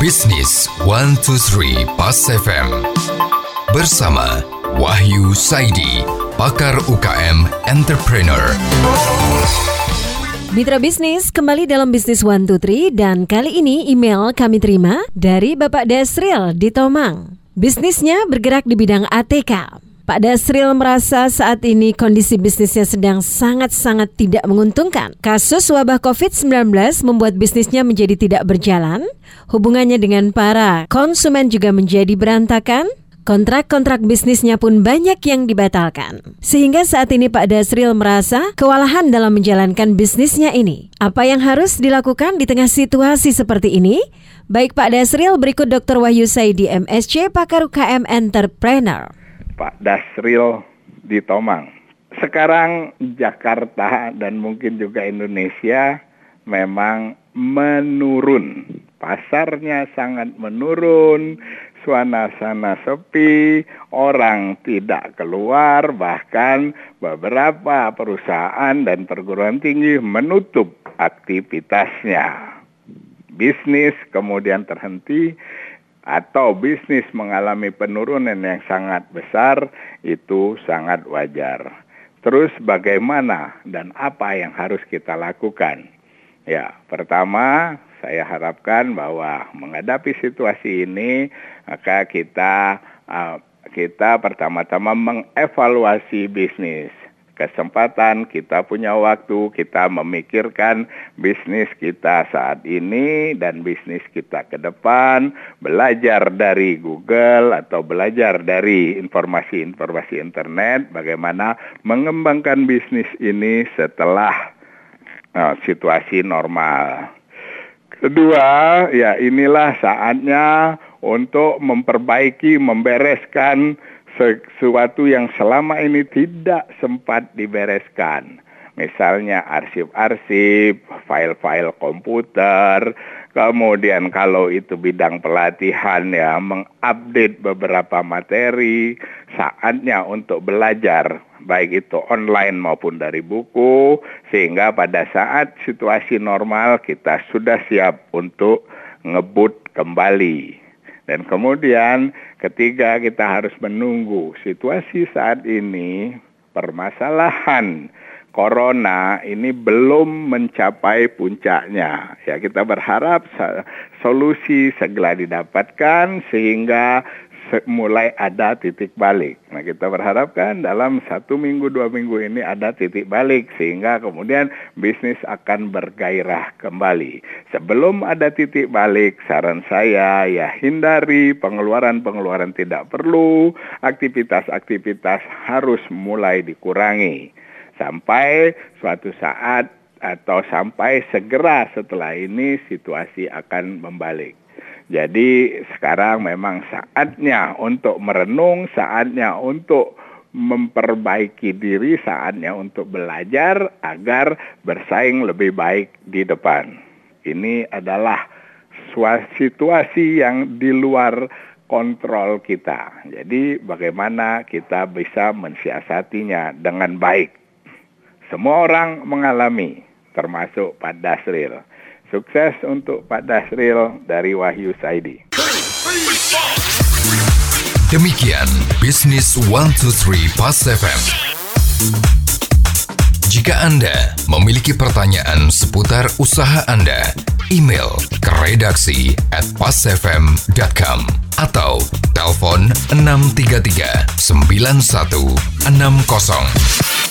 Bisnis 123 Pas FM Bersama Wahyu Saidi, pakar UKM Entrepreneur. Mitra bisnis kembali dalam bisnis One Two Three dan kali ini email kami terima dari Bapak Dasril di Tomang. Bisnisnya bergerak di bidang ATK. Pak Dasril merasa saat ini kondisi bisnisnya sedang sangat-sangat tidak menguntungkan. Kasus wabah COVID-19 membuat bisnisnya menjadi tidak berjalan, hubungannya dengan para konsumen juga menjadi berantakan, Kontrak-kontrak bisnisnya pun banyak yang dibatalkan. Sehingga saat ini Pak Dasril merasa kewalahan dalam menjalankan bisnisnya ini. Apa yang harus dilakukan di tengah situasi seperti ini? Baik Pak Dasril, berikut Dr. Wahyu Saidi MSC, pakar UKM Entrepreneur. Pak Dasril di Tomang. Sekarang Jakarta dan mungkin juga Indonesia memang menurun. Pasarnya sangat menurun, suasana sepi, orang tidak keluar, bahkan beberapa perusahaan dan perguruan tinggi menutup aktivitasnya. Bisnis kemudian terhenti atau bisnis mengalami penurunan yang sangat besar itu sangat wajar. Terus bagaimana dan apa yang harus kita lakukan? Ya, pertama saya harapkan bahwa menghadapi situasi ini maka kita uh, kita pertama-tama mengevaluasi bisnis kesempatan, kita punya waktu, kita memikirkan bisnis kita saat ini dan bisnis kita ke depan, belajar dari Google atau belajar dari informasi-informasi internet, bagaimana mengembangkan bisnis ini setelah uh, situasi normal. Kedua, ya inilah saatnya untuk memperbaiki, membereskan sesuatu yang selama ini tidak sempat dibereskan. Misalnya arsip-arsip, file-file komputer, kemudian kalau itu bidang pelatihan ya mengupdate beberapa materi, saatnya untuk belajar baik itu online maupun dari buku, sehingga pada saat situasi normal kita sudah siap untuk ngebut kembali. Dan kemudian ketiga kita harus menunggu situasi saat ini permasalahan corona ini belum mencapai puncaknya. Ya kita berharap solusi segera didapatkan sehingga mulai ada titik balik. Nah kita berharapkan dalam satu minggu dua minggu ini ada titik balik sehingga kemudian bisnis akan bergairah kembali. Sebelum ada titik balik, saran saya ya hindari pengeluaran-pengeluaran tidak perlu, aktivitas-aktivitas harus mulai dikurangi sampai suatu saat atau sampai segera setelah ini situasi akan membalik. Jadi sekarang memang saatnya untuk merenung, saatnya untuk memperbaiki diri, saatnya untuk belajar agar bersaing lebih baik di depan. Ini adalah situasi yang di luar kontrol kita. Jadi bagaimana kita bisa mensiasatinya dengan baik. Semua orang mengalami, termasuk Pak Dasril. Sukses untuk Pak Dasril dari Wahyu Saidi. Demikian Bisnis 123 Pas FM. Jika Anda memiliki pertanyaan seputar usaha Anda, email ke redaksi at pasfm.com atau telepon 633 9160.